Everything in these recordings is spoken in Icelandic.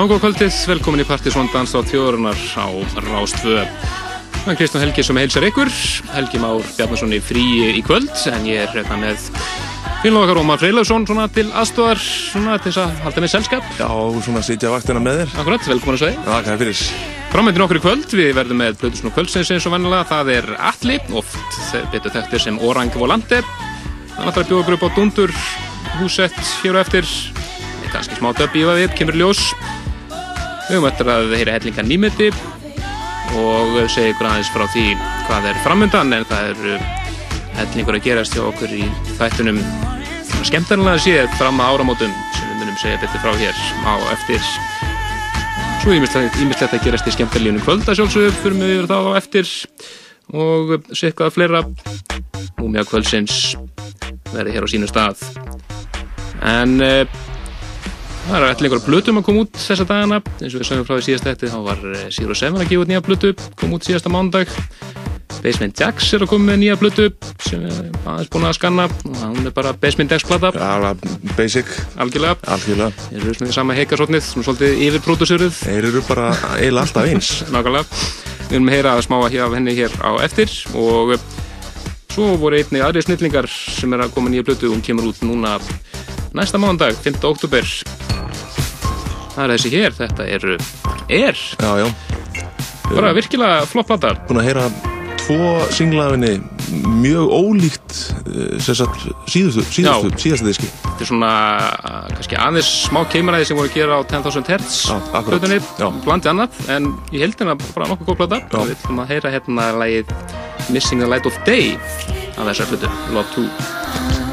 Nángóð kvöldið, velkomin í Partisón Dans á þjóðurinnar á Rástvö. Það er Kristján Helgi sem heilsar ykkur. Helgi Már Bjarnason í frí í kvöld, en ég er hérna með fylgum okkar Ómar Freylausson svona til aðstofar, svona til þess að halda með selskap. Já, svona sitja vaktina með þér. Akkurat, velkomin að segja. Já, hvað er fyrir? Framöndin okkur í kvöld, við verðum með Blöðusn og kvöldsins eins og vennilega. Það er Alli, oft betur þekktir sem Orang Volante. Það er bjóða upp á Dundur, húsett hér og eftir. Ganski smá döp í það við, kemur ljós. Við höfum eftir að heyra hellinga nýmeti og segja ykkur aðeins frá því hvað er framöndan en það er hellingur að gerast hjá okkur í þættunum skemmtarlega séð fram að áramótum sem við munum segja betur frá hér á eftir. Svo ímislegt að gerast í skemmtarlíunum kvölda sjálfsögur fyrir við yfir þá á eftir. Og segja eitthvað fleira. Múmja kvöldsins verði hér á sínu stað. En Það er allir einhverja blötum að koma út þessa dagana. Eins og við sögum frá því síðast eftir þá var Zero Seven að gefa út nýja blötu kom út síðasta mándag Basement Jaxx er að koma með nýja blötu sem er aðeins búin að skanna. Og hún er bara Basement Jaxx plata. Ja, basic. Algjörlega. Algjörlega. Þeir eru svona sama heikasotnið svona svolítið yfirpródusöruð Þeir eru bara eiginlega alltaf eins. Nákvæmlega. Við erum að heyra að smá að hjá henni hér á eftir. Og svo voru einni aðri snillingar sem er að koma nýja blötu og hún kemur út núna næsta mándag, 5. oktober það er þessi hér, þetta er er, Já, já bara virkilega flott plata Búin að heyra tvo singlafinni mjög ólíkt eh, sagt síðustu, síðustu, síðastu diski þetta er svona kannski aðeins smá keimaræði sem voru að gera á 10.000 Hz Já, akkurat. plötunni, Já. blandið annað en ég held hérna bara nokkuð góð plata Já. við ætlum að heyra hérna lagið Missing the Light of Day af þessar plötu, Love 2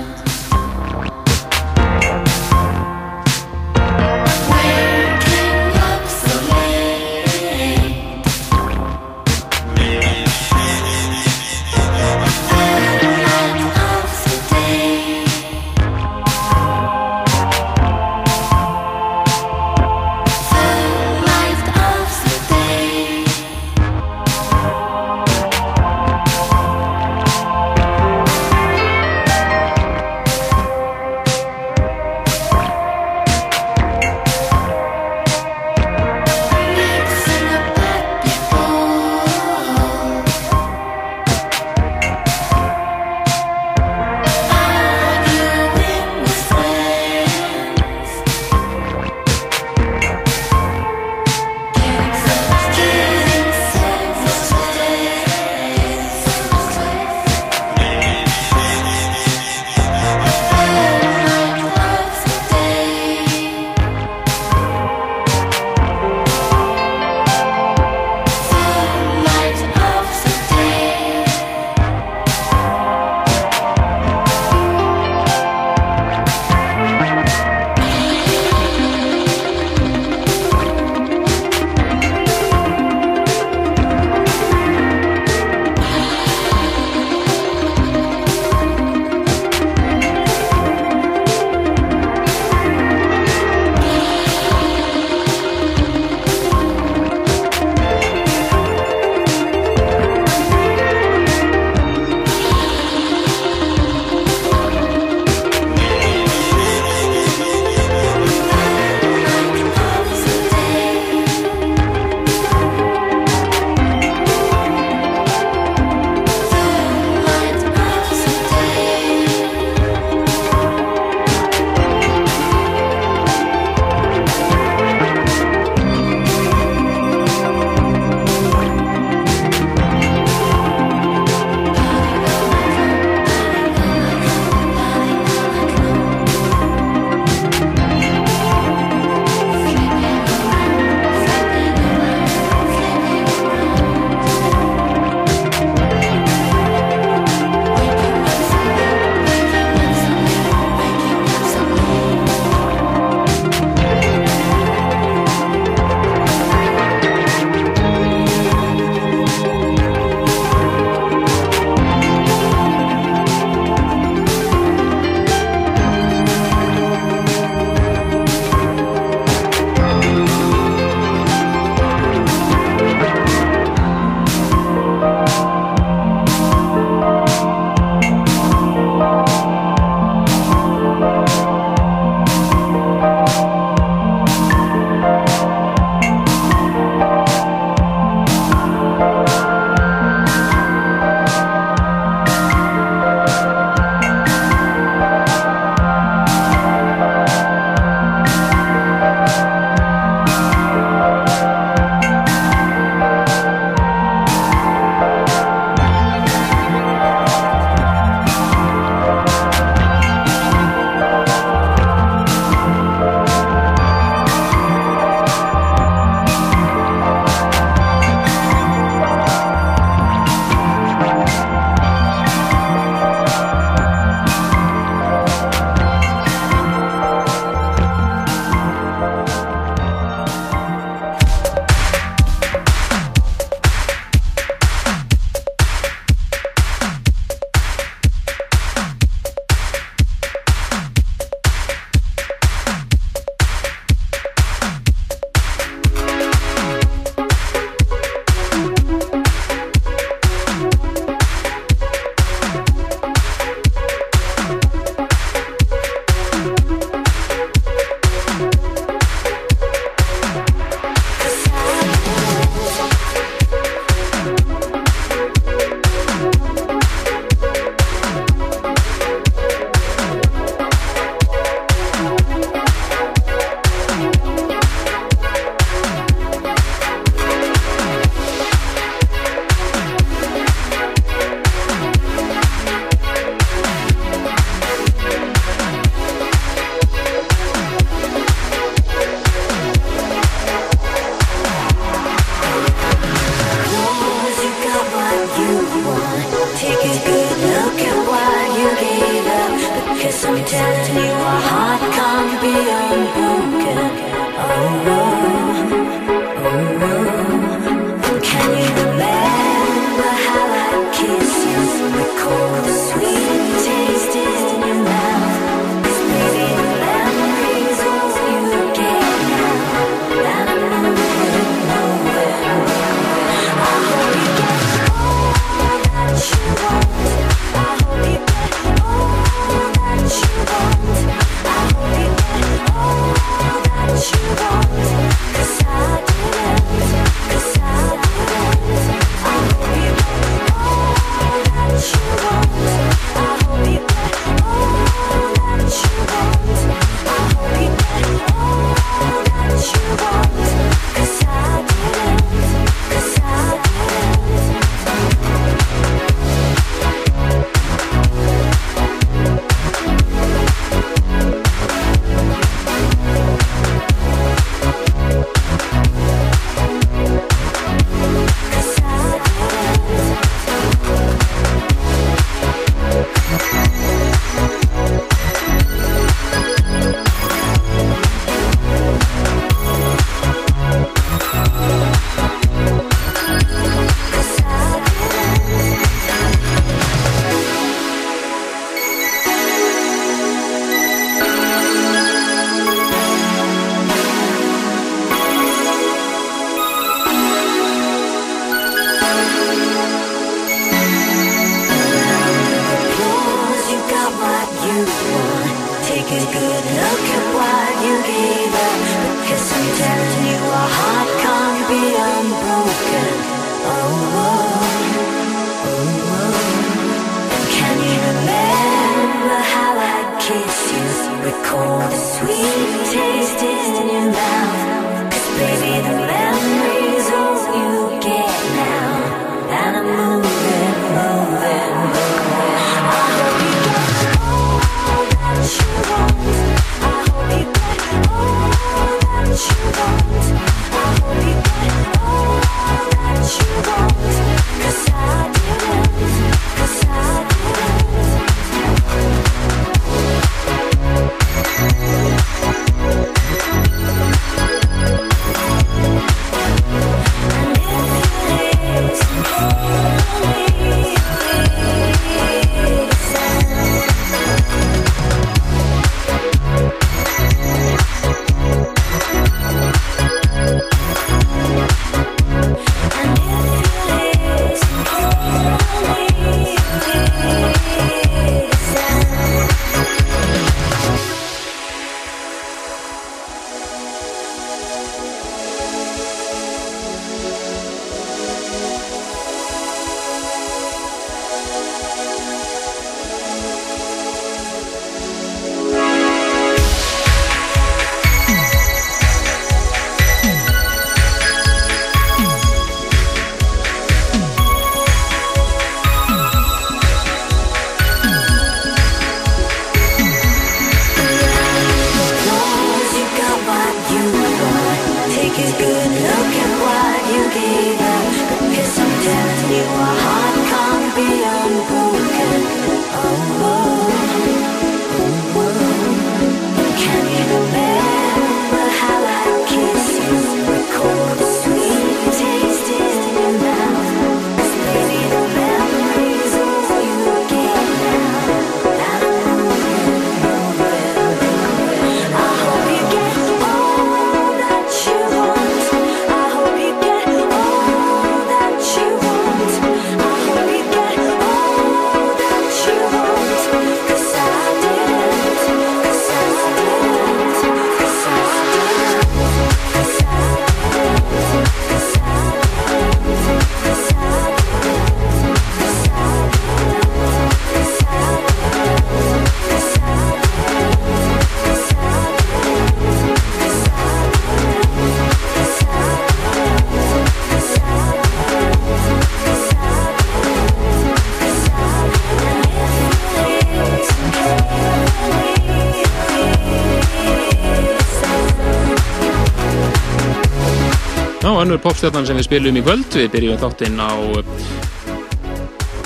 popstjarnan sem við spilum í kvöld. Við byrjum þáttinn á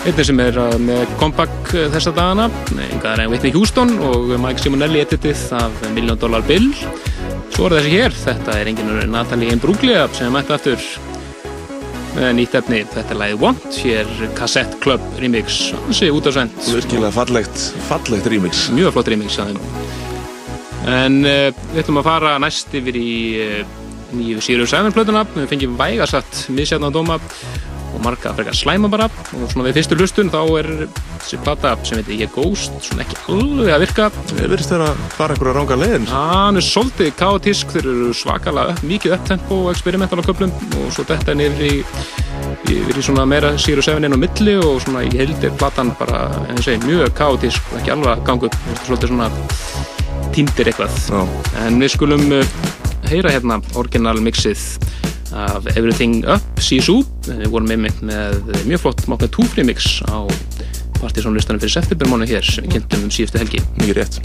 einnig sem er með comeback þessa dagana. Einhverja en Whitney Houston og Mike Simonelli editið af Million Dollar Bill. Svo er þessi hér, þetta er enginn Natalie Imbruglia sem mætt aftur með nýtt efni, þetta er læðið Want hér Cassette Club remix. Hansi út á svent virkilega fallegt, fallegt remix. Mjög flott remix en uh, við ætlum að fara næst yfir í uh, nýju Sirius 7 plötuna við fengjum vægasatt misjætna dóma og marga frekar slæma bara. Og svona við fyrstu hlustun þá er þessi plata sem heitir Ég Ghost svona ekki alveg að virka. Við verðist þeirra að fara einhverja ránga legin Hann er svolítið kaotísk. Þeir eru svakalega upp, mikið upptempo og experimental á köplum og svo þetta er nefnir í í svona meira Sirius 7 inn á milli. Og svona í heldir platan bara, ég segi, mjög kaotísk ekki alveg að ganga upp, svolítið svona týndir eitthvað. Já. en við skulum heyra hérna orginalmixið af Everything Up Sisu. Við vorum með með mjög flott mátt með túfrimix á partysónlistanum fyrir septembermánu hér sem við kynntum um síðustu helgi. Mikið rétt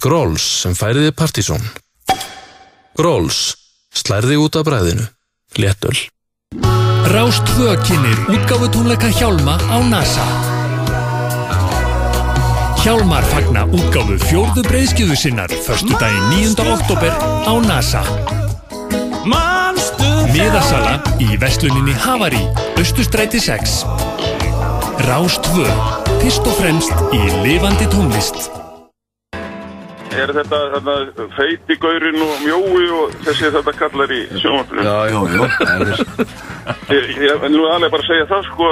Gróls sem færiði Partíson. Gróls, slærði út af bræðinu, léttöl. Rást 2 kynir útgáfutónleika Hjálma á NASA. Hjálmar fagna útgáfu fjórðu breyðskjöðu sinnar förstu daginn 9. oktober á NASA. Miðasala í Vestluninni Havari, Östustræti 6. Rást 2, fyrst og fremst í lifandi tónlist. Er þetta, þetta feiti gaurin og mjói og þessi þetta kallar í sjónvarpinu? Já, já, já Ég, ég, nú er alveg bara að segja það sko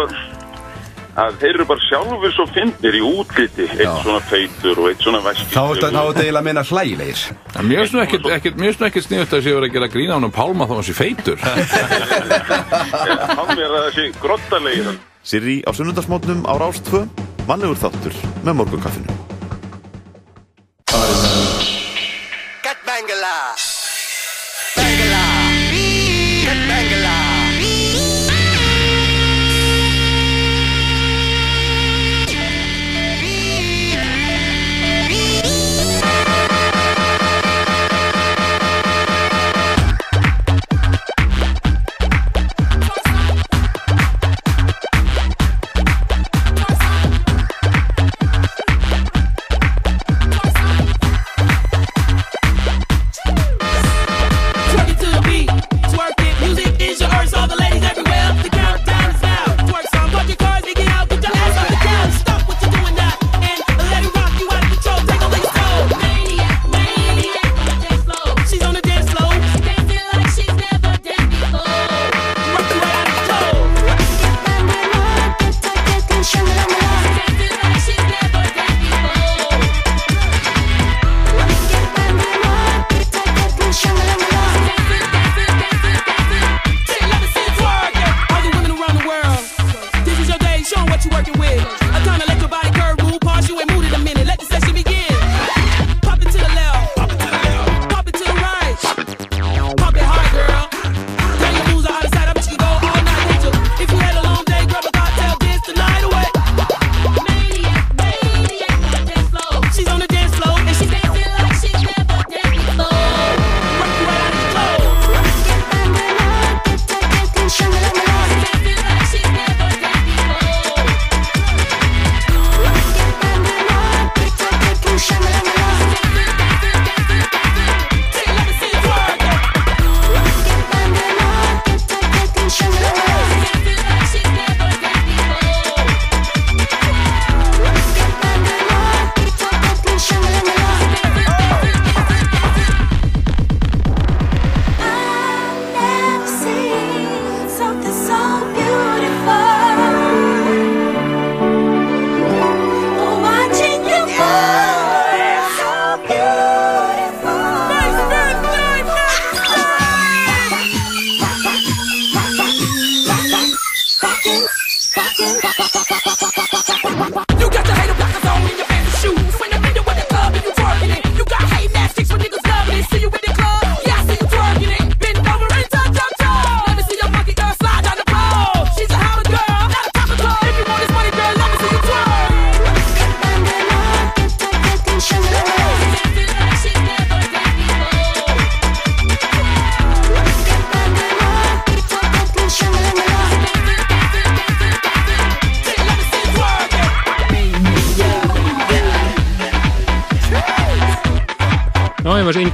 að þeir eru bara sjálfur svo fyndir í útliti. Eitt Já. svona feitur og eitt svona væskir Þá er þetta eiginlega að minna hlægilegir. Mér finnst nú ekkert, sniðut að sé verið að gera grína hann um Pálma þá hann sé feitur. Hann er að þessi grottalegir? Sirri á sunnundasmótnum á Rás 2 Mannlegur þáttur með morgunkaffinu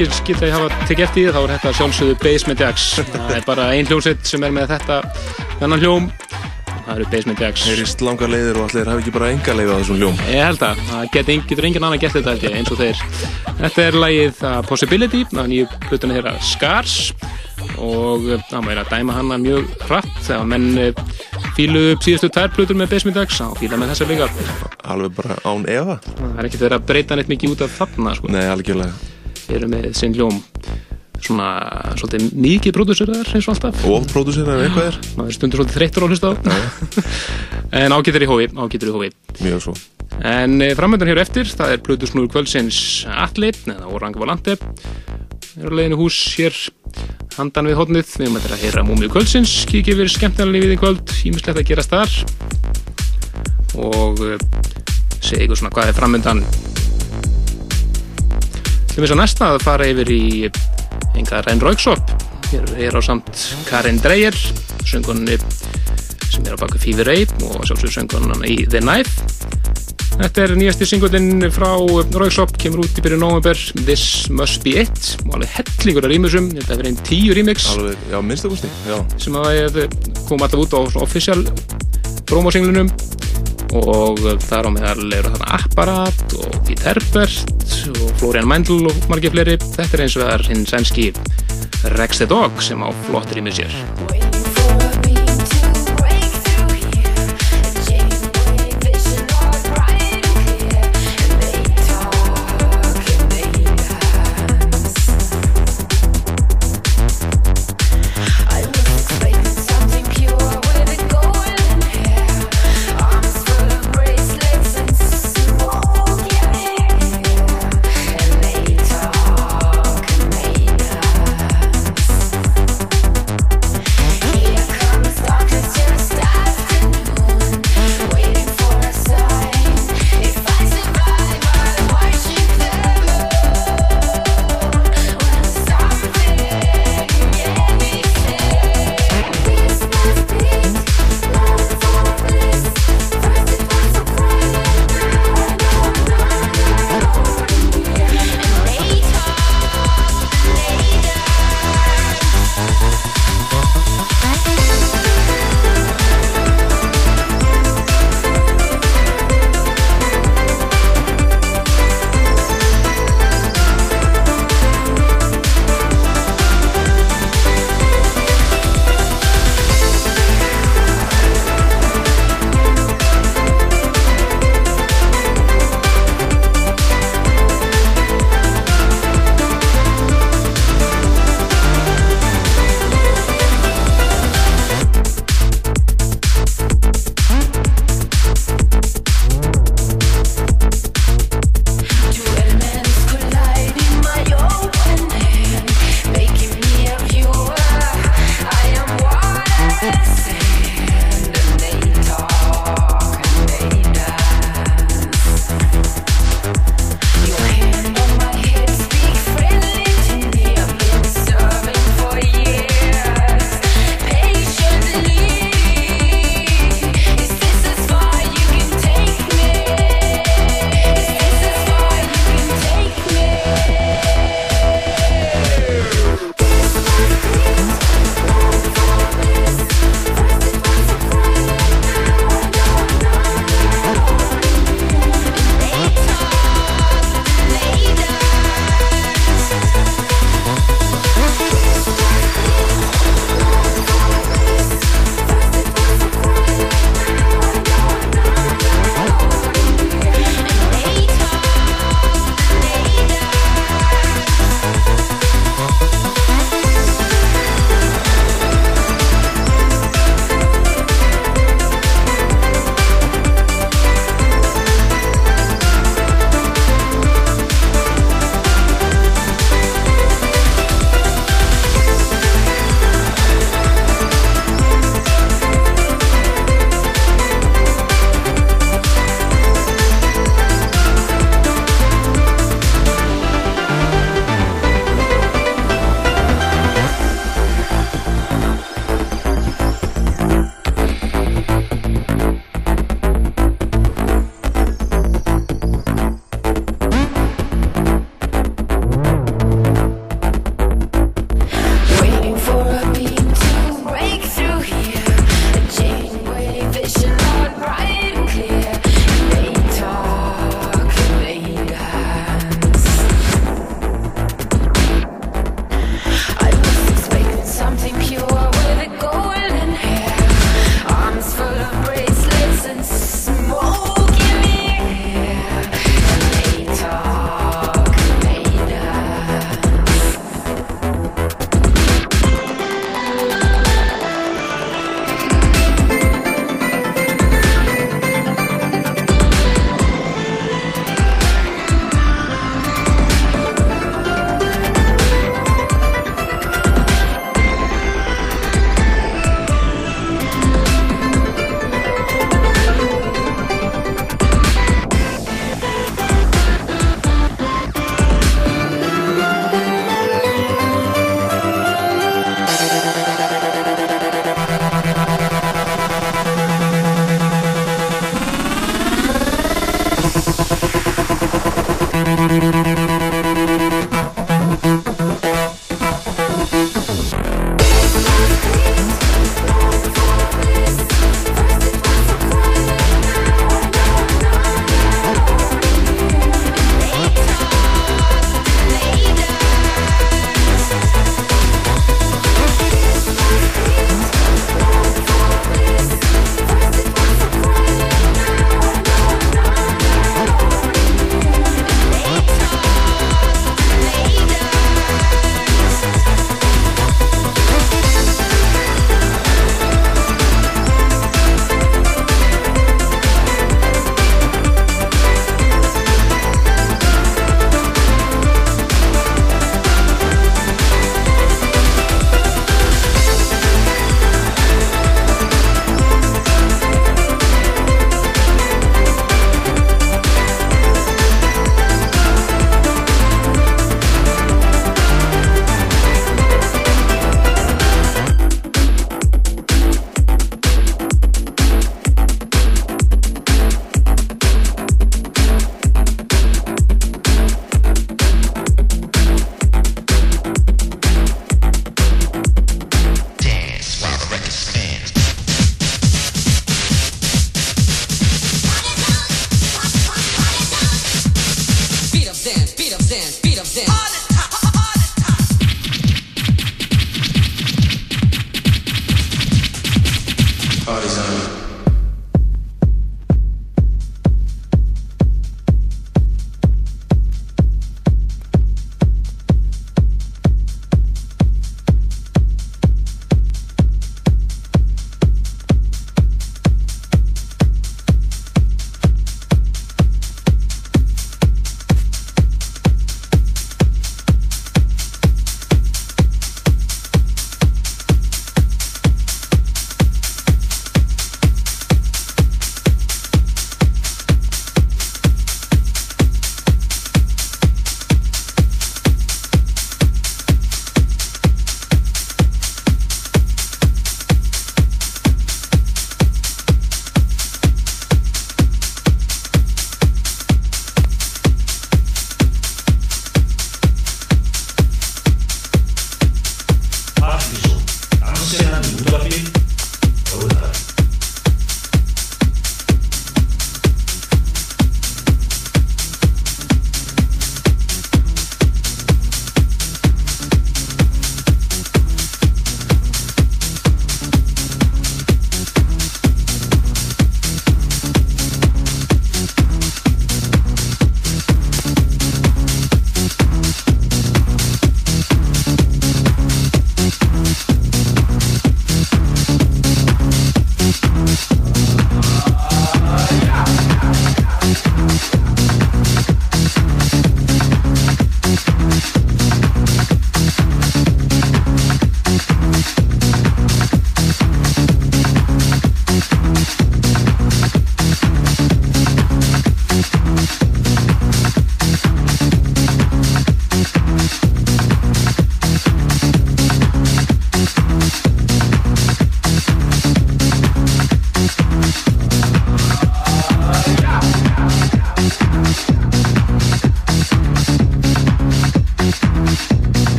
Enginn skilta að hafa tekið eftir því þá er þetta sjálfsögðu Basement Jaxx. Það er bara ein hljómsveit sem er með þetta þennan hljóm. Það eru Basement Jaxx. Heyrist langar leiðir og allir hafi ekki bara enga leið á þessum hljóm. Ég held að það getur enginn annar gert þetta held ég, eins og þeir. Þetta er lagið uh, Possibility, það er nýju plötuna þeirra Scars og uh, það er að dæma hana mjög hratt þegar menn uh, fíluðu upp síðustu tær plötur með Basement Jaxx þá fíla með þessar líka. Alveg bara án efa. Það er ekkert verið að breyta neitt mikið út af þarna sko. Nei, algjörlega. Eru með sinn hljóm svona svolítið mikið pródúseraðar eins og alltaf. Og pródúseraðar eitthvað er. Maður er stundur svolítið þreyttur á hlusta á. en ágættur í hófi, ágættur í hófi. Mjög svo. En e, framöndan hér eftir, það er Plutusnúr kvöldsins Atli, eða Orang Volante er á leiðinu hús hér handan við hodnið, við mötum að heyra múmið kvöldsins, kíkja yfir skemmtilega lífið í kvöld ímislegt að gerast þar og e, segja ykkur svona hvað er framöndan við svo næsta að fara yfir í enga Renn Rauksop hér er á samt Karin Dreyer söngunni sem er á baku Fever Rape og sjálfsögur söngunna í The Knife. Þetta er nýjasti singullinn frá Rauksop, kemur út í byrju november This Must Be It og alveg hellingur af rýmusum, þetta er verið einn tíu remix. Alveg, já, minnstakosti, já. sem að kom alltaf út á official promosinglunum og þar á meðal eru þarna Apparat og Pete Herbert og Florian Mendel og margir fleiri. Þetta er eins og það er hinn sænski Rex the Dog sem á flott rýmið sér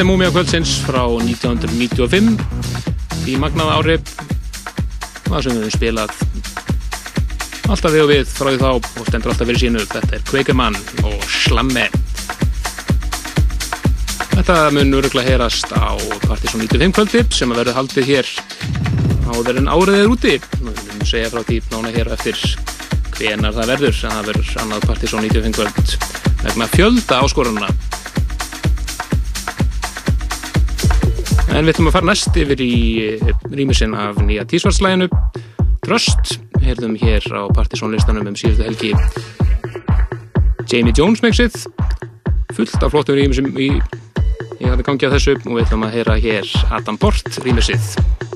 Þetta er Múmia kvöldsins frá 1995 í magnaða ári það sem við höfum spilað alltaf við og við frá því þá og stendur alltaf fyrir sínu. Þetta er Quakerman og Slamme Þetta mun öruglega heyrast á Partiðsson 95 kvöldi sem að verður haldið hér áður en árið er úti. Við munum segja frá því nána hér eftir hvenar það verður en það verður annað Partiðsson 95 kvöld vegna fjölda áskorunna En við ætlum að fara næst yfir í rýmisinn af nýja tísvarslæginu Tröst, heyrðum hér á partysónlistanum um síðustu helgi. Jamie Jones mixið fullt af flottum rýmisum í, í gangi á þessu. Og við ætlum að heyra hér Adam Bort rýmisið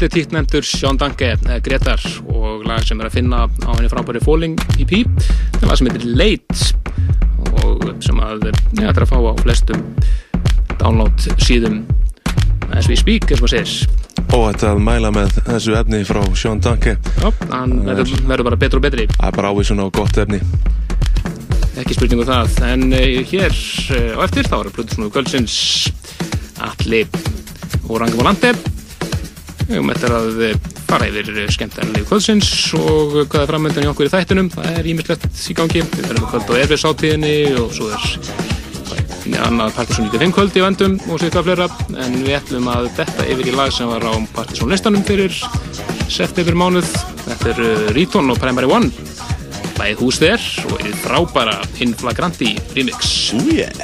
þetta er tíkt nefndur Sean Danke, eða Gretar og lag sem er að finna á henni frábæri Falling EP, það er lag sem heitir Late og sem að þetta er að fá á flestum download síðum as we speak, eins og segir. Óhætt að mæla með þessu efni frá Sean Danke Já, hann verður verður bara betur og betri. Það er bara ávísun á gott efni. Ekki spurningu það en hér á eftir þá eru Plutusnúðu Kvöldsins Alli og Rangum og Landi við höfum eftir að uh, fara yfir uh, skemmtarnalegu Kvöldsins og uh, hvað er framöndan í okkur í þættunum það er ímislegt í gangi. Við verðum með kvöld á erfiðsáttíðinni og svo er annað Partiðsson 95 kvöld í vendum og sér hvað fleira. En við ætlum að detta yfir í lag sem var á Partiðsson listanum fyrir september mánuð. Þetta er Riton og Primary One. Læðið hús þér og er frábæra Inflagranti remix. Ooh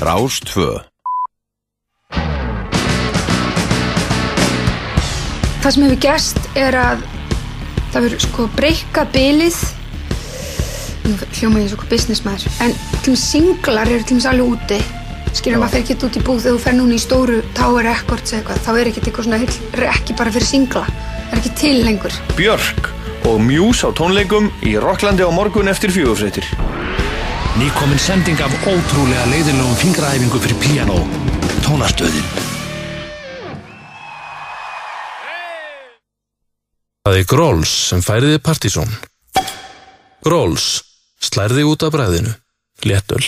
Rás 2 Það sem hefur gerst er að það verður sko breyka bilið. Nú hljóma ég svo businessmaður. En til dæmis singlar eru til dæmis alveg úti. Skilur maður fer ekki út í búð. Þegar þú fer núna í stóru Tower Records eða eitthvað þá er ekki eitthvað svona heill ekki bara fyrir singla. Það er ekki til lengur. Björk og Muse á tónleikum í Rocklandi á morgun eftir fjögurfréttir. Nýkomin sending af ótrúlega leiðilegum fingraæfingu fyrir piano. Tónastöðin. Það er Gróls sem færiði Partíson. Gróls, slærði út af bræðinu. Léttöl.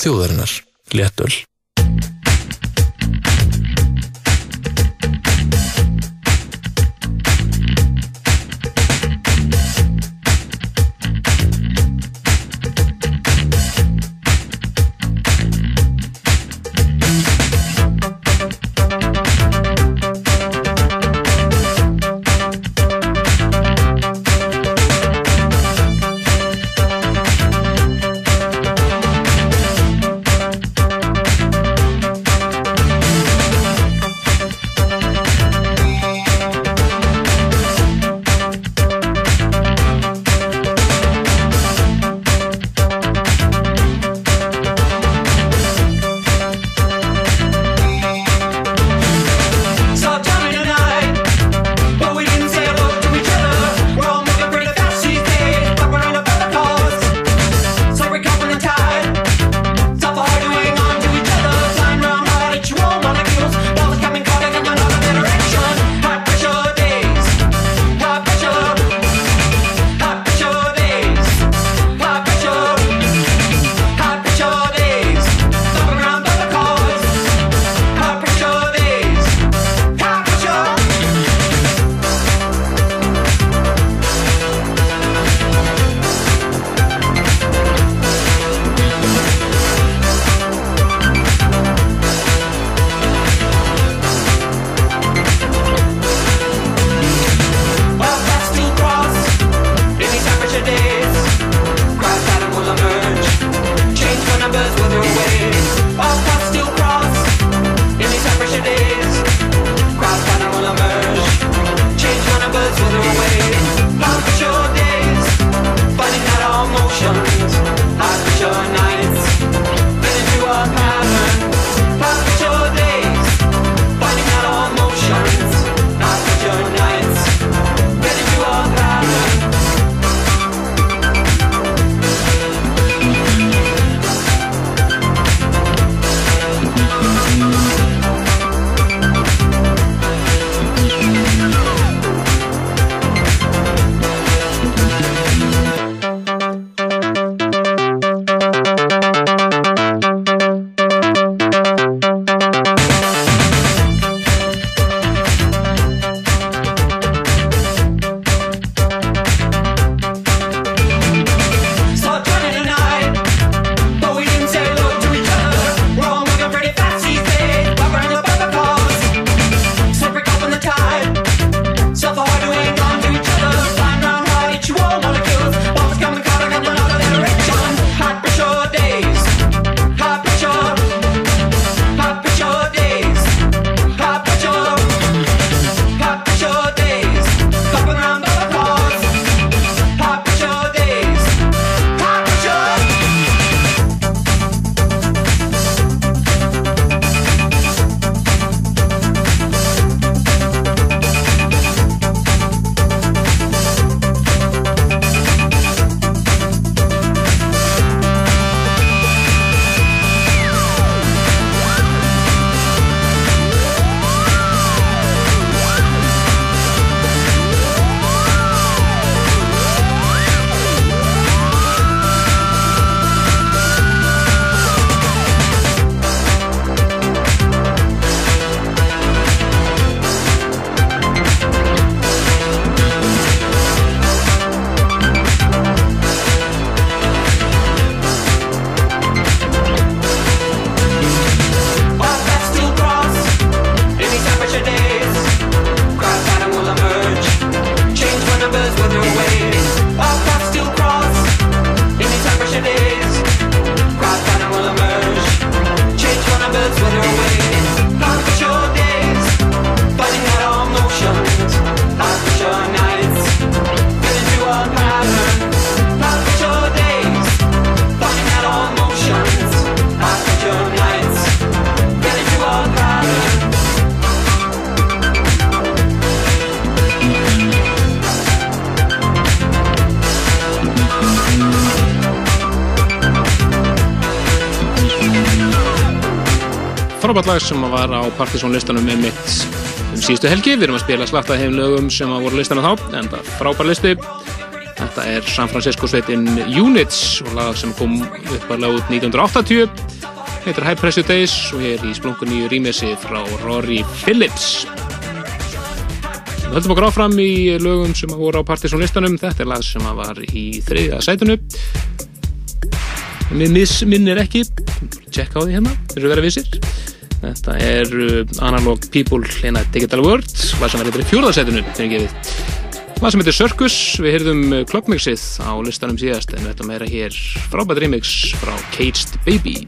Þjóðarinnar Léttöl sem var á Partisón listanum með mitt. Um síðustu helgi. Við erum að spila slatta heim lögum sem að voru listana þá, en það frábær listi. Þetta er San Francisco sveitin Units og lag sem kom upparlega út 1980 heitir High Pressure Days og er í splunkunni rýmessi frá Rory Phillips. Við höldum okkur áfram í lögum sem voru á Partisan listanum þetta er lag sem var í þriðja sætunu miss, minnir ekki. Tjekka á því hérna, þessu vera vissir Þetta er uh, Analog People in a Digital World lag sem er í fjórðasætunu þegar gefið. Lag sem heitir Circus við heyrðum uh, Clubmixið á listanum síðast en þetta meira hér frábært remix frá Caged Baby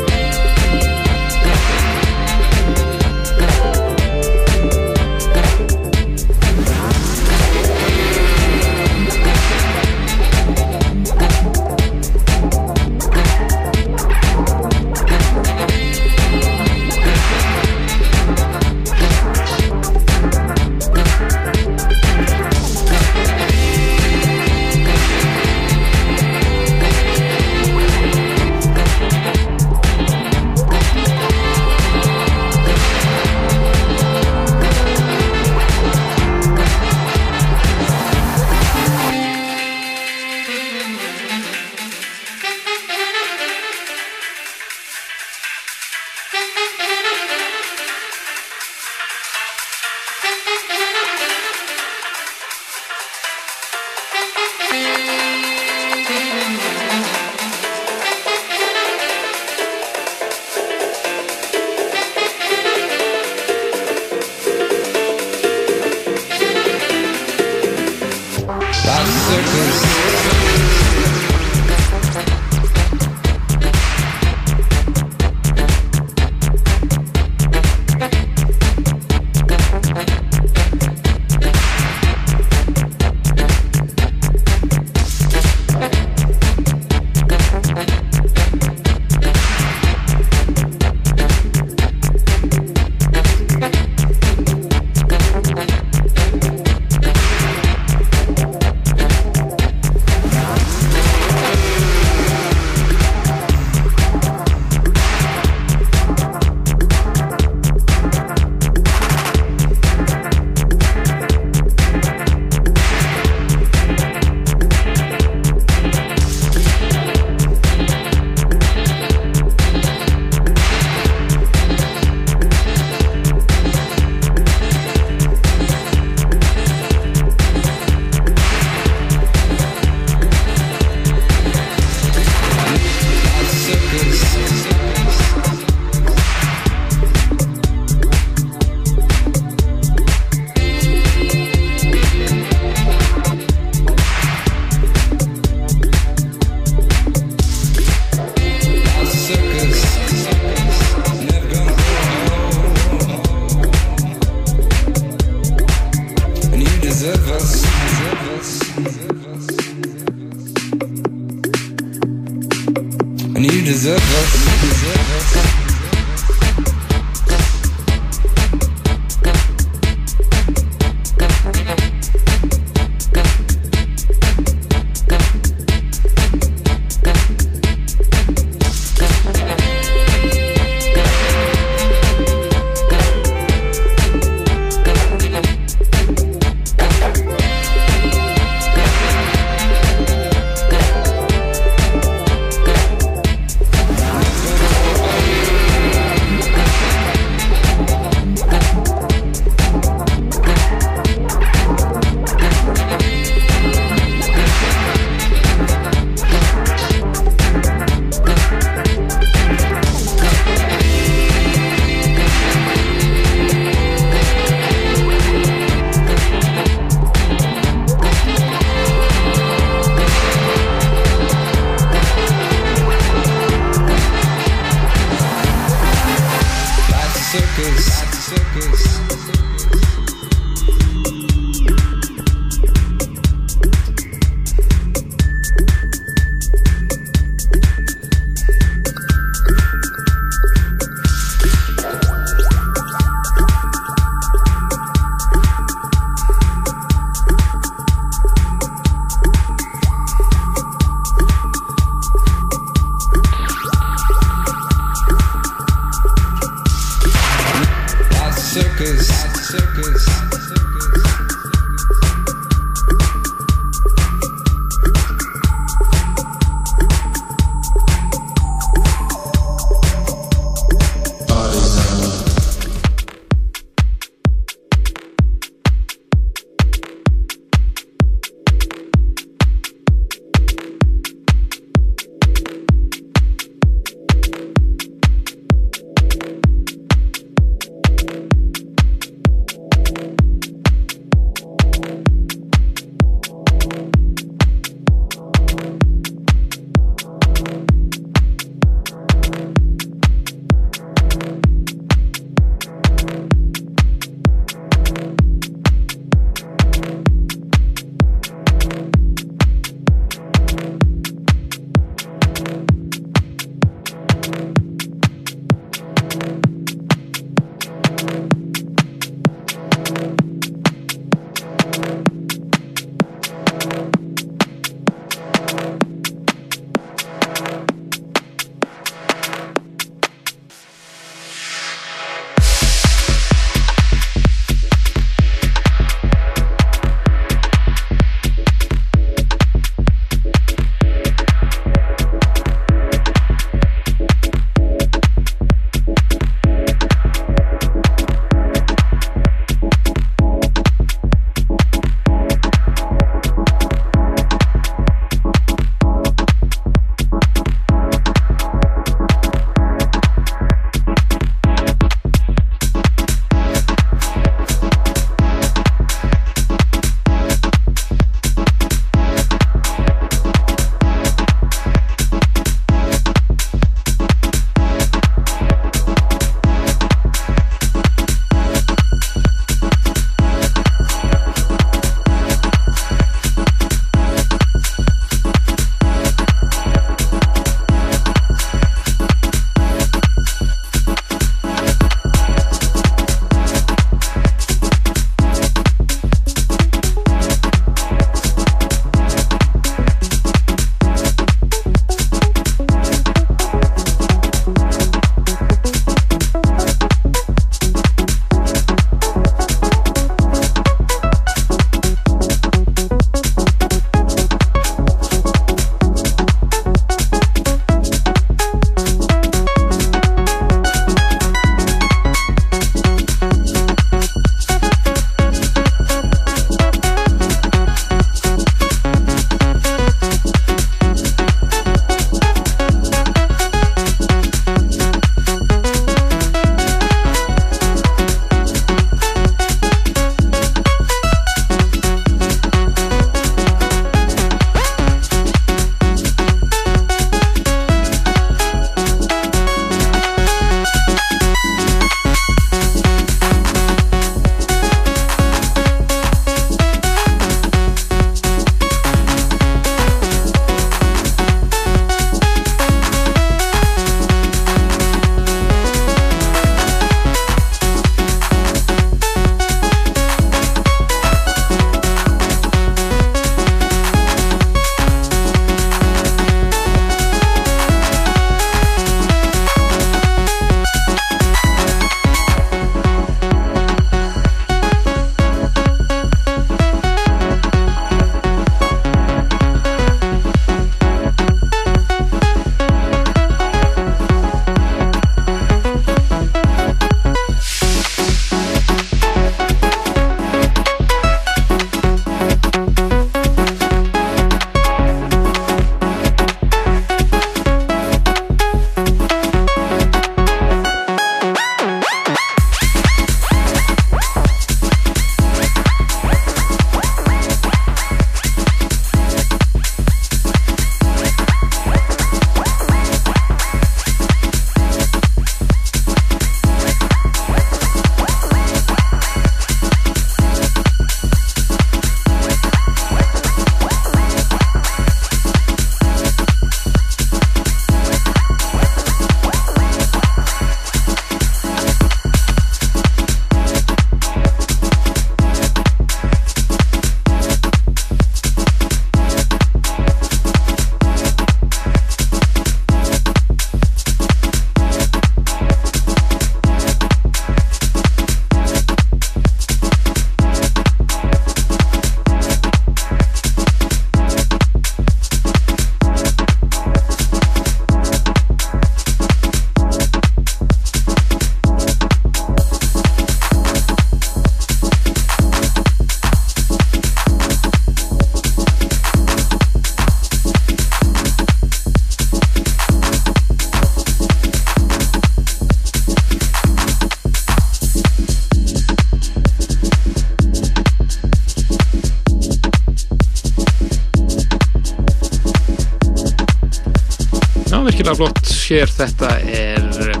hér. Þetta er eh,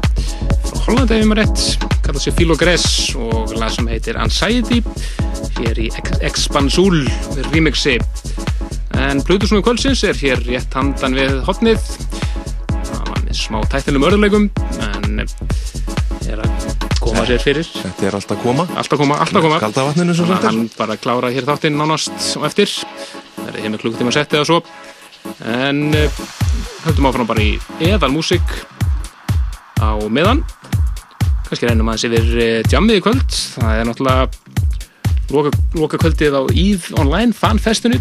frá Hollandi ef ég maður rétt, kallað sér Philo Gress og lag sem heitir Anxiety hér í Ex- Expansul remixi. En Plutusnúi kvöldsins er hér rétt handan við hotnið. Það var með smá tættinum örðuleikum en eh, er að koma sér fyrir. Þetta er alltaf koma. Alltaf koma, alltaf koma. Þannig að hann bara klára hér þáttinn nánast og eftir. Það er heimur klukktíma settið og svo. En uh, höldum áfram bara í eðal músík á meðan. Kannski reynum aðeins yfir uh, jammið í kvöld. Það er náttúrulega loka, loka kvöldið á EVE Online fanfestinu.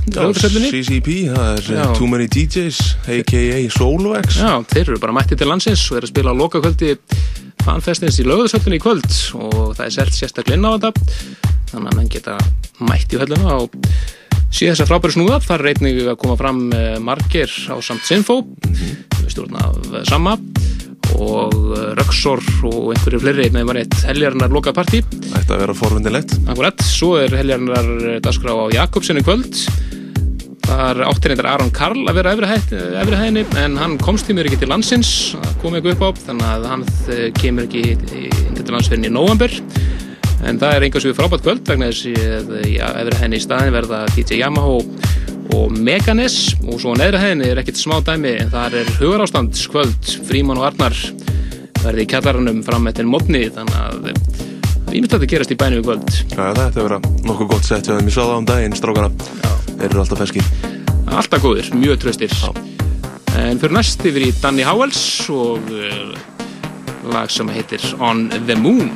CCP, það er uh, Too Many DJs, a.k.a. Solovex. Já, þeir eru bara mættið til landsins og eru að spila á loka kvöldi fanfestins í lögðarsöldunni í kvöld og það er selt sérstaklega inn á þetta þannig að menn geta mætt í hölluna og sé þess að frábæri snúða þar er einnig að koma fram eh, margir á samt Sinfo við stjórna af eh, Samma og eh, Röksor og einhverju fleiri með var eitt heljarinnar loka partí að vera forvindilegt. Akkurat, svo er heljarinnar dagskrá á Jakobsen í kvöld. Þar áttir reyndar Aron Karl að vera efri, hæðinni en hann komst í mér ekki til landsins, það kom ekki upp á þannig að hann eh, kemur ekki til landsfyrin í november en það er einhvers við frábært kvöld vegna þess að efri hæðinni í staðin verða DJ Yamaha og Meganes. Og svo á neðri hæðinni er ekkit smá dæmi en það er hugarástand kvöld Fríman og Arnar verði í kjallaranum fram eftir mótni þannig að ímyndið að gerast í bænum í kvöld. Já, þetta er vera nokkuð gott sett. Ég sá það um daginn, strákana. Þeir eru alltaf feskir. alltaf góðir, mjög tröstir en fyrir næst yfir í Danny Howells og uh, lag sem heitir On the Moon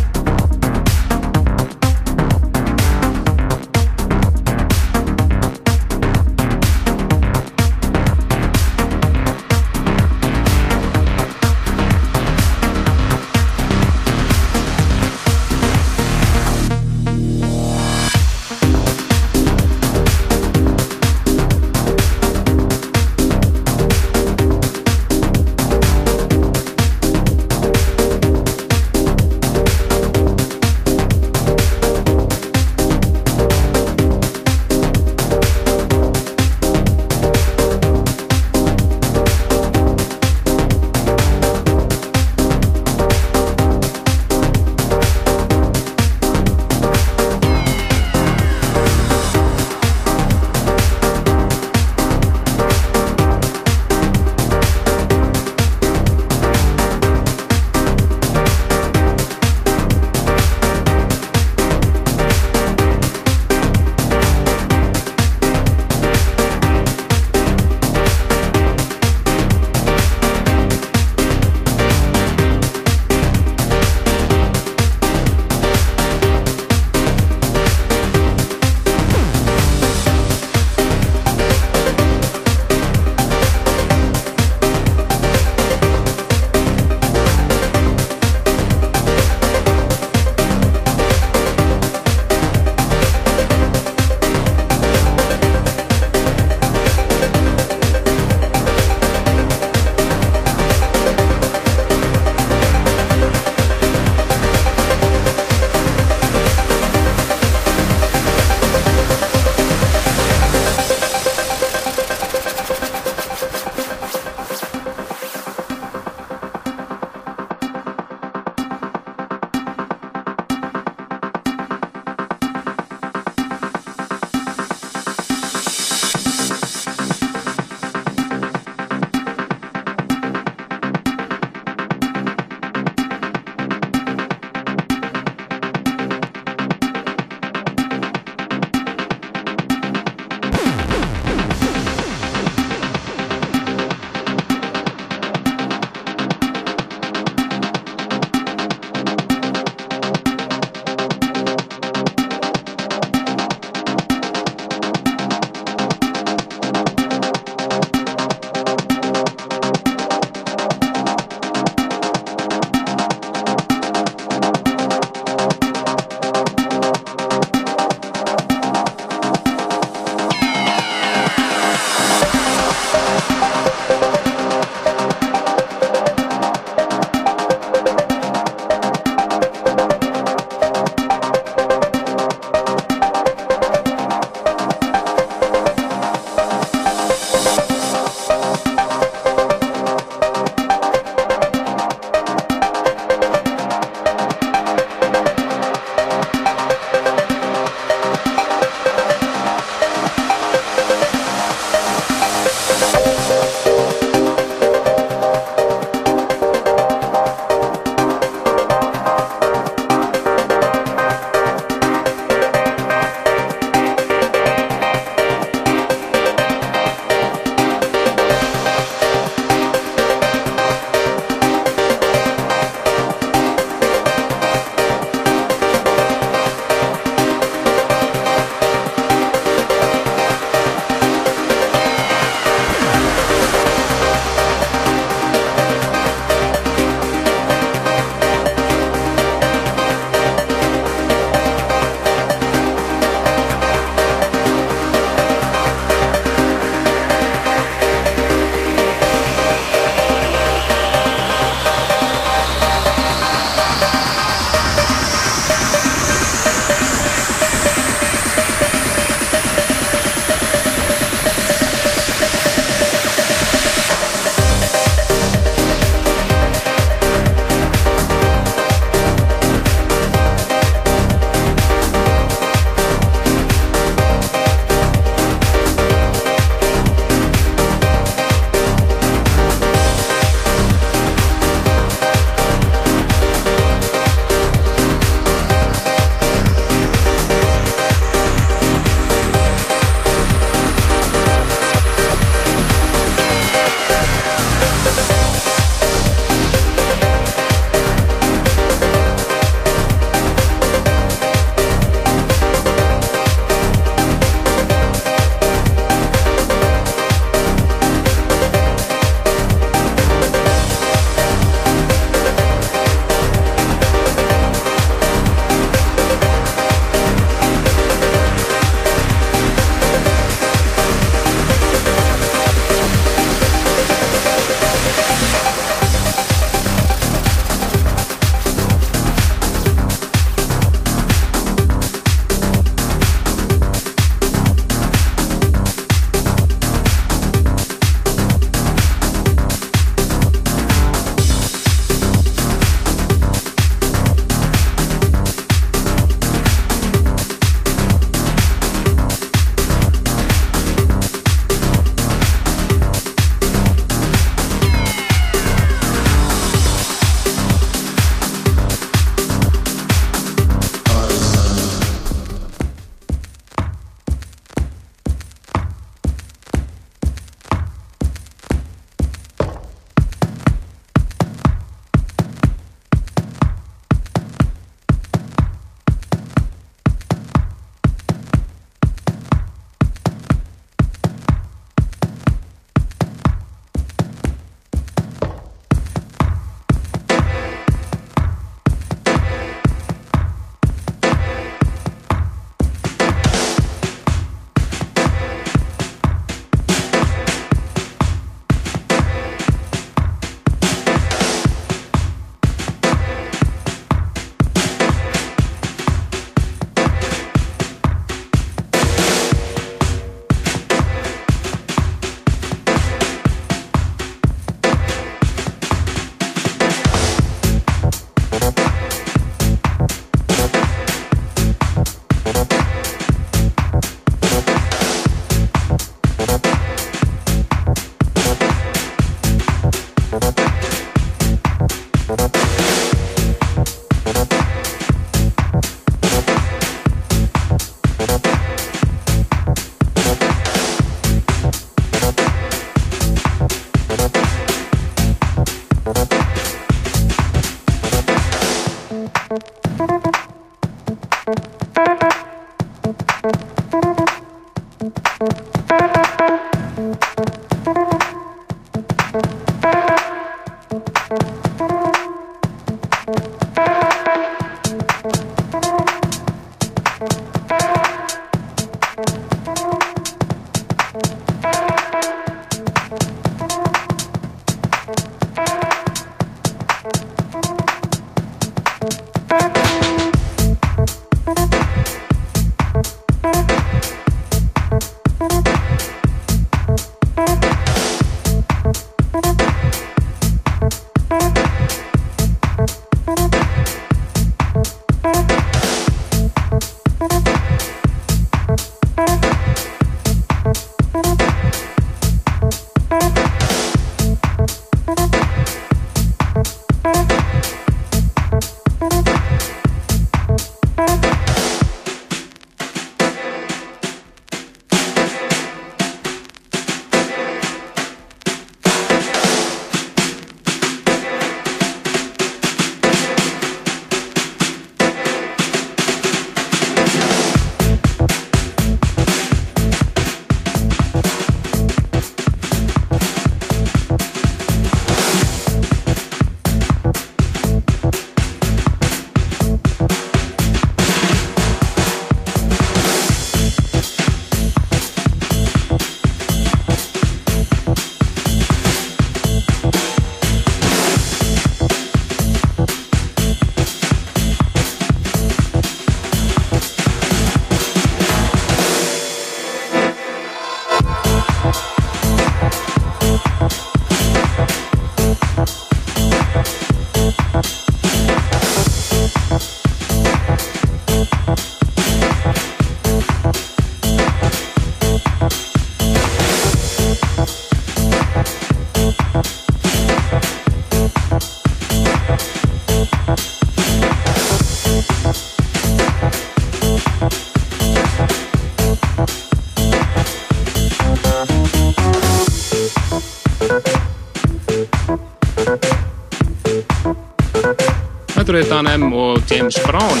Eru Dan M og James Brown.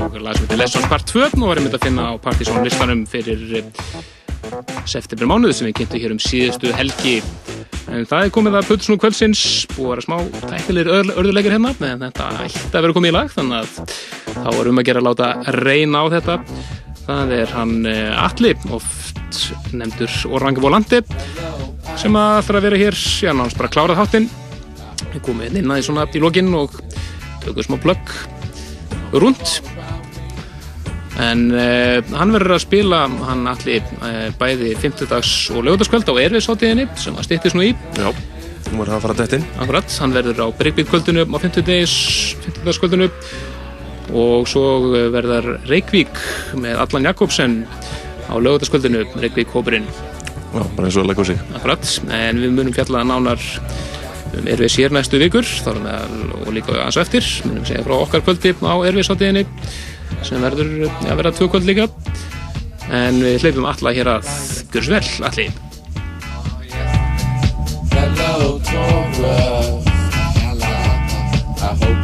Og lag sem heitir Lessons Part 2 og varum þetta að finna á Partizón listanum fyrir eh, september mánuð sem við kynntum hér um síðustu helgi. En það er komið að Pötusnú kvöldsins. Að vera smá tæknilegir ör, örðuleikir hérna en þetta ætti að vera komið í lag þannig að þá er um að gera að láta reyna á þetta. Það er hann eh, Atli oft nefndur Orange Volante sem að alltaf að vera hér. Já, náttúrulega klárað háttinn við komum inn inn aðeins svona í lokinn og tökum smá plögg rúnt. En uh, hann verður að spila hann allir uh, bæði 50 dags og lögutaskvöld á erfiðsáttíðinni sem að stýttist nú í. Já, nú er það að fara að dettin Akkurat, hann verður á Breykvík-kvöldinu á 50 dags 50 dagskvöldinu og svo eh, verður Reykvík með Allan Jakobsen á lögutaskvöldinu Reykvík-hópurinn Já, bara eins og á sig. Akkurat, en við munum fjalla nánar Erfið sér næstu vikur meðal og líka aðeins eftir munum segja frá okkar kvöldi á Erfið sem verður að vera tvö kvöld líka en við hleypum alla hér að gjör svo vel, allir Hello. Hello. I hope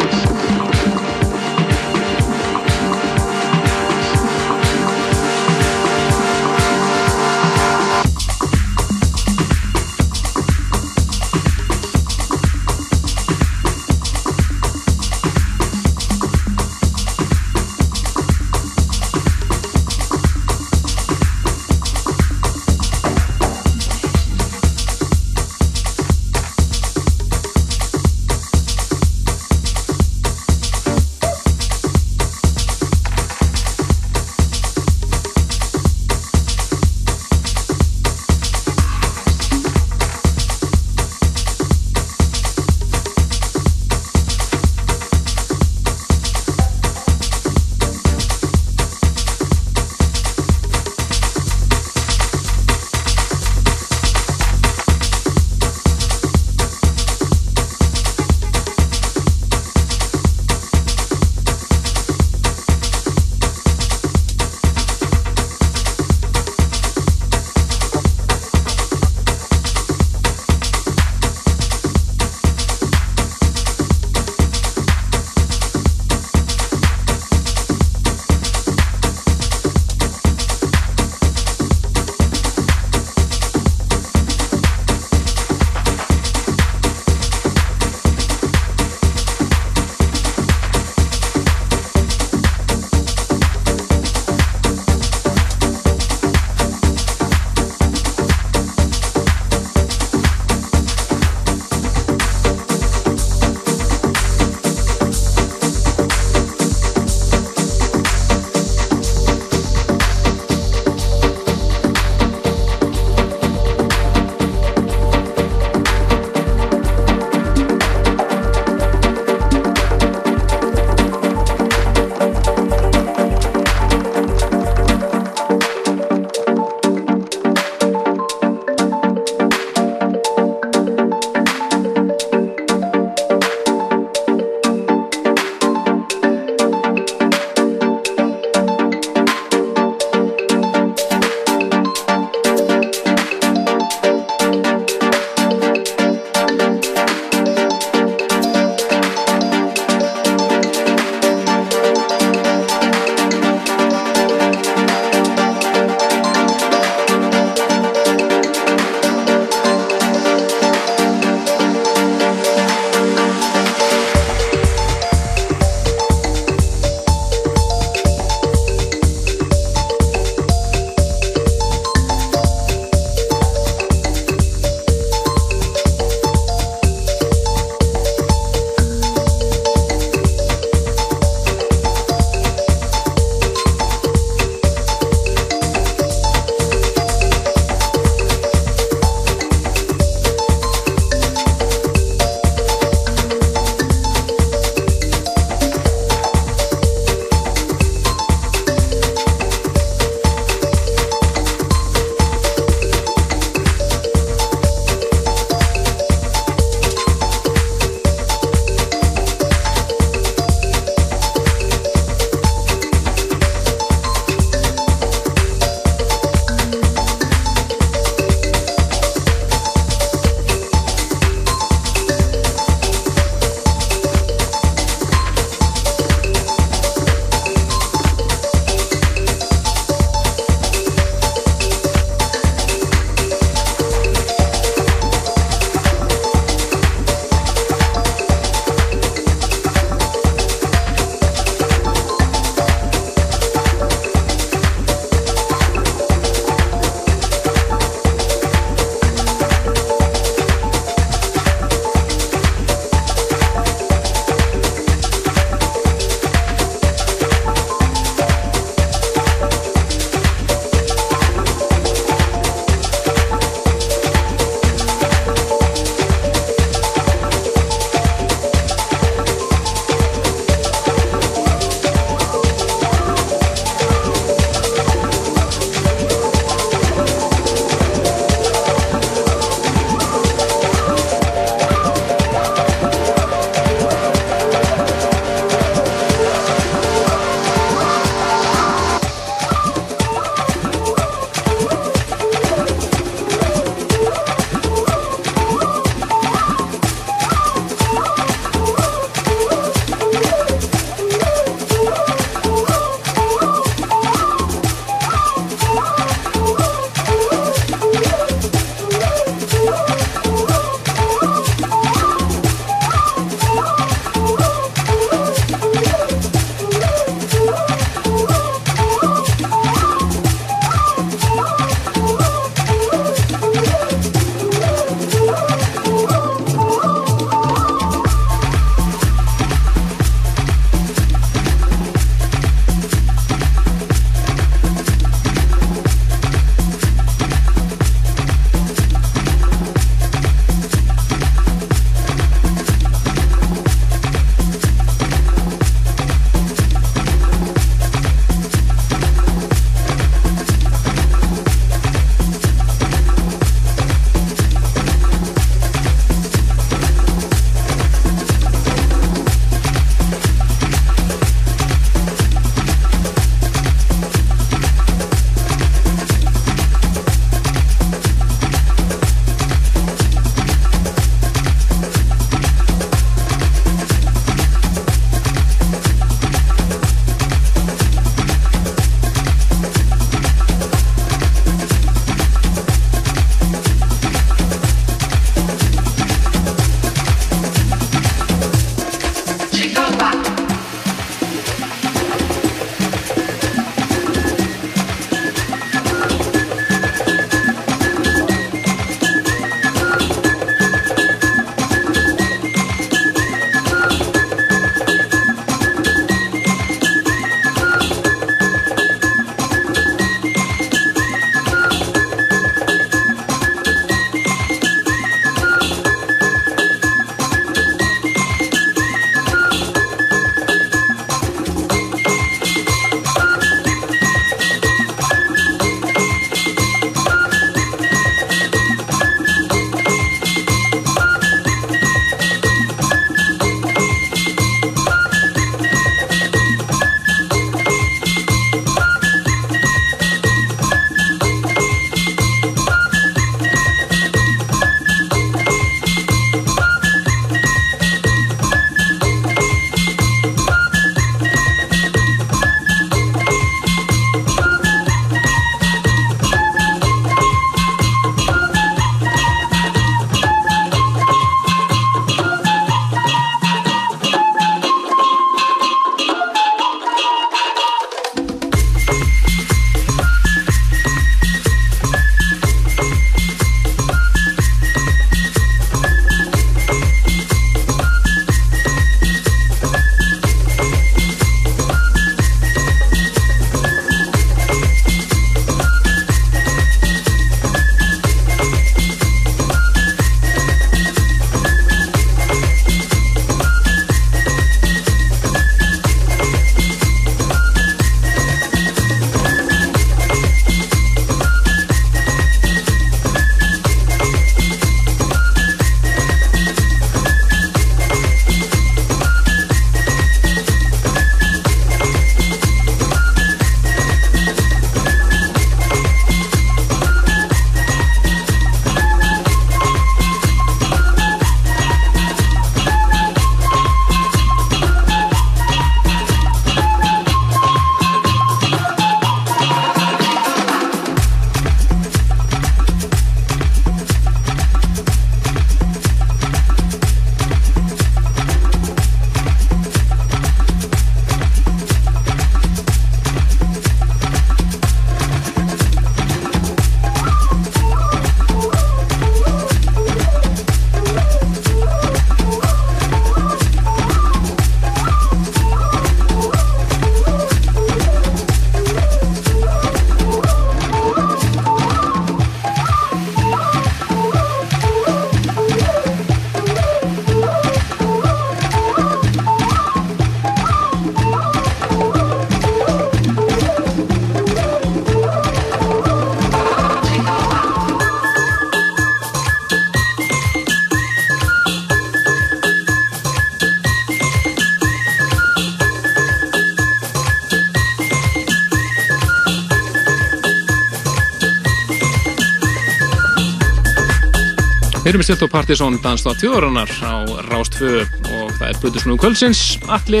Við stilt á Partizón Dansdóð tjóðurinnar á Rást 2 og það er Brutusnum kvöldsins, Alli,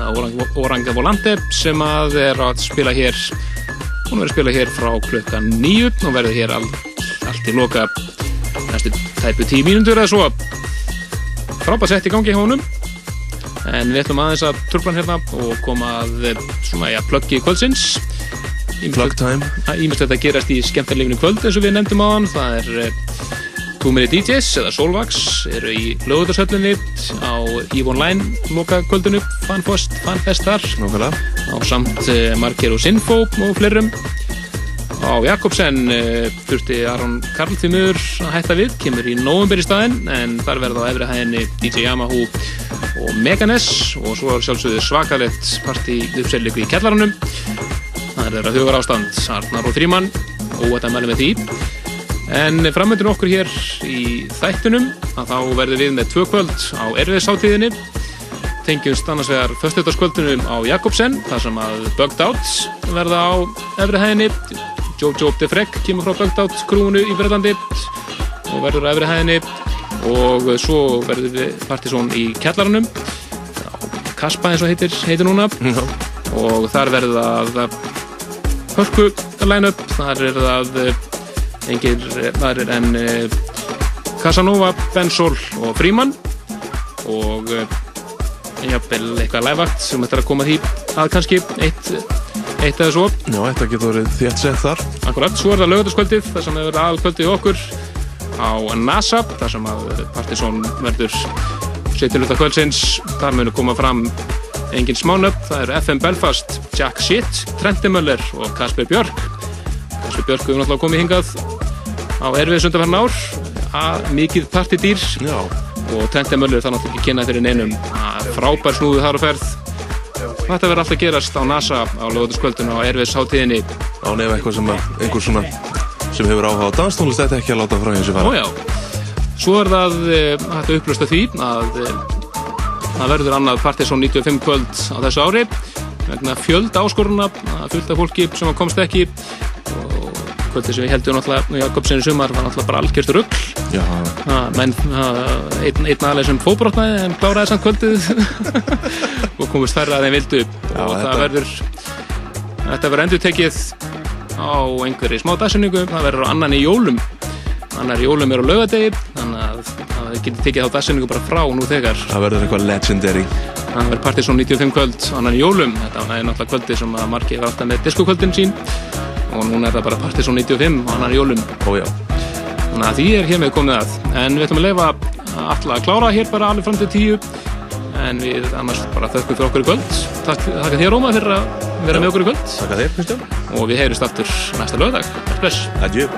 Orang, Oranga Volante sem að er að spila hér, hún verður að spila hér frá klukkan 9 og verður hér all, allt í loka næstu tæpu 10 mínútur eða svo. Frábært sett í gangi hjá honum en við ætlum aðeins að turban hérna og koma að eh, svona, já, pluggi kvöldsins. Plug time. Ímest þetta gerast í skemmtarlifinu kvöld eins og við nefndum á hann, það er eh, Túmiri DJs eða Solvax eru í lögutarsöllinni á EVE Online loka kvöldinu, fanfest, fanfestar. Nókala. á samt uh, Marker og Sinfo og fleirum. Á Jakobsen uh, þurfti Aron Karl því miður að hætta við, kemur í november í staðinn en þar verða á efri hæðinni DJ Yamaha og Meganes. Og svo er sjálfsögðu svakalegt partí uppsellingu í kjallaranum. Það er að hugar ástand Arnar og Fríman og þetta mælum við því En framöndun okkur hér í þættunum að þá verðum við með tvö kvöld á erfiðsáttíðinni tengjumst annars vegar föstudagskvöldunum á Jakobsen þar sem að Bugged Out verða á efri hæðinni. Jojo de Frek kemur frá Bugged Out krúinu í Breitlandi og verður á efri hæðinni. Og svo verður við Partizón í kjallarunum Kaspa eins og heitir, heitir núna. Og þar verður það hörku line-up. Þar er það engir aðrir en uh, Casanova, Bensol og Fríman og uh, jafnvel eitthvað lægvakt sem er að koma því að kannski eitt, eitt eða svo. Já, þetta getur verið þétt sett þar. Akkurat, svo er það lögutaskvöldið þar sem hefur aðalkvöldið okkur á NASA þar sem að Partizón verður setjuluta kvöldsins. Þar munir koma fram engin smánöpp það er FM Belfast, Jack Shit Trenti Möller og Kasper Björk Kasper Björk hefur náttúrulega komið hingað á erfið sundarfærin ár. Að mikið partidýr Já. og Trenti Möller það náttúrulega ekki kynna fyrir neinum. Að frábær snúðu þar á ferð. Þetta verður alltaf gerast á NASA á lögutaskvöldinu á erfiðsháttíðinni Án ef eitthvað sem einhver svona sem hefur áhuga á danstónlist þetta ekki að láta frá þessu fara. Ójá, svo er það eh, hægt að upplösta því að eh, það verður annað Partizón 95 kvöld á þessu ári vegna fjöld áskoruna fullt af fólki sem komst ekki. Og kvöldi sem við heldum náttúrulega Jakobsen í sumar var náttúrulega bara algjört rugg menn einn, einn aðlega sem fóbrotnaði en kláraði samt kvöldið. Og komist færra að þeim vildu. Já, og þetta- það verður þetta verður endur tekið á einhverju smá dagsinningu það verður á annan í jólum annar jólum er á laugadegi þannig að það getur tekið þá dagsinningu bara frá nú þegar það verður eitthvað legendary það verður Partizón 95 kvöld annan í jólum þetta er náttúrulega kvöldi sem að margir var alltaf með diskokvöldin sín og núna er það bara Partizón 95 annan í jólum Ójá Þannig að því er hér með komið að. En við ætlum að leifa alltaf að klára hér bara alveg fram til tíu. En við annars bara þökkum fyrir okkur í kvöld. Takk, takk þér Róma fyrir að vera með okkur í kvöld. Takk að þér, Kristján. Og við heyrjumst aftur næsta. Bless. Adjö.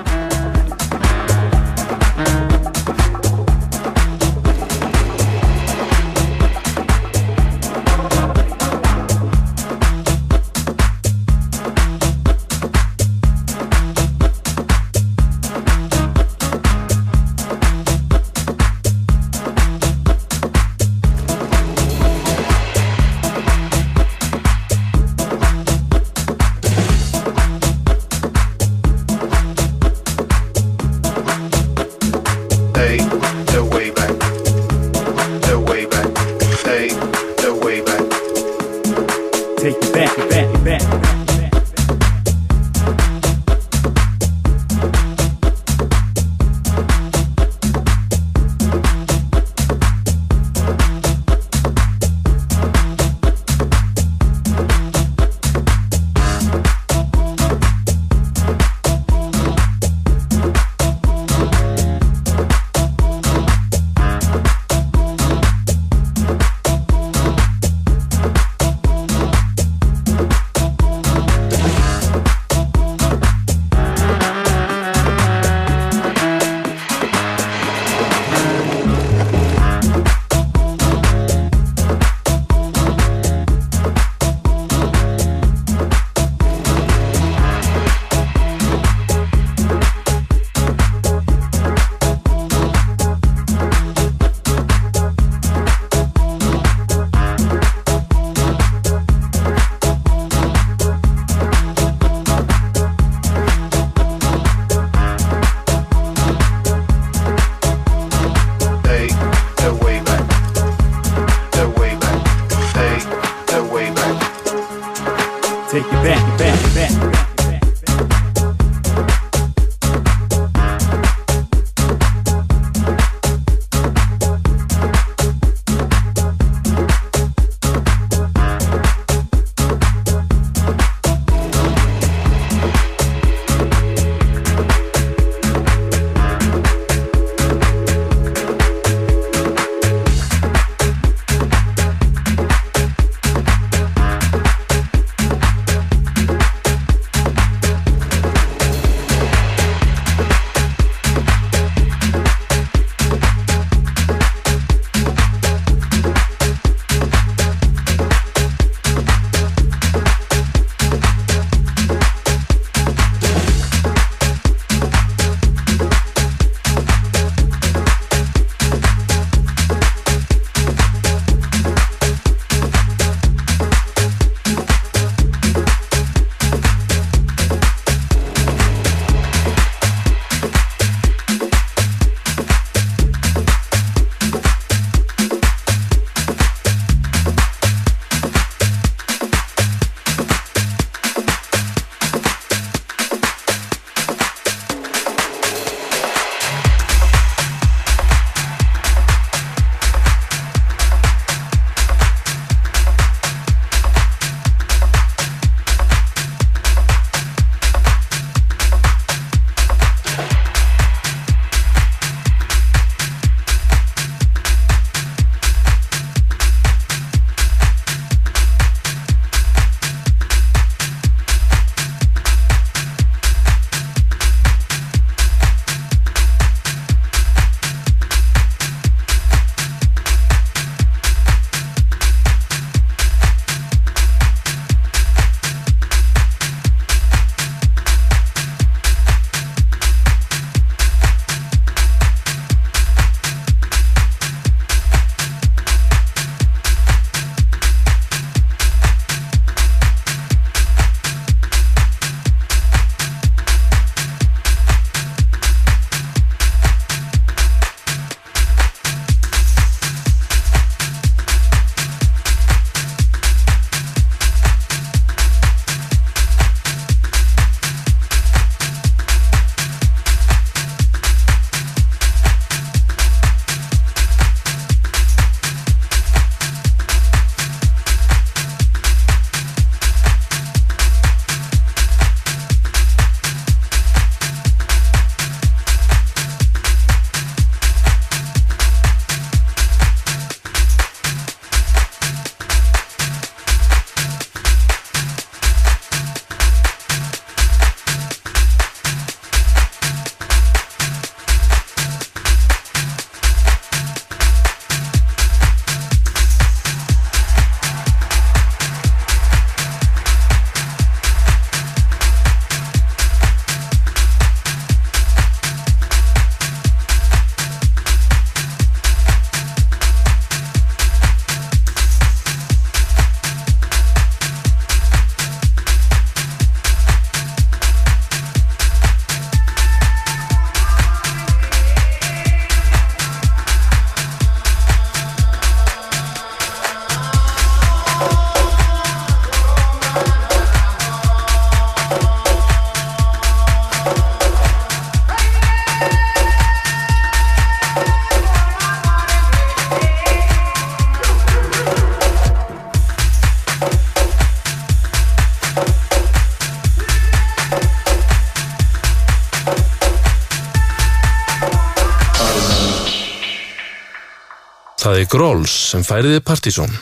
Er Gróls sem færiði Partíson.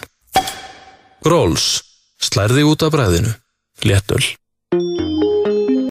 Gróls, slærði út af bræðinu, léttöl.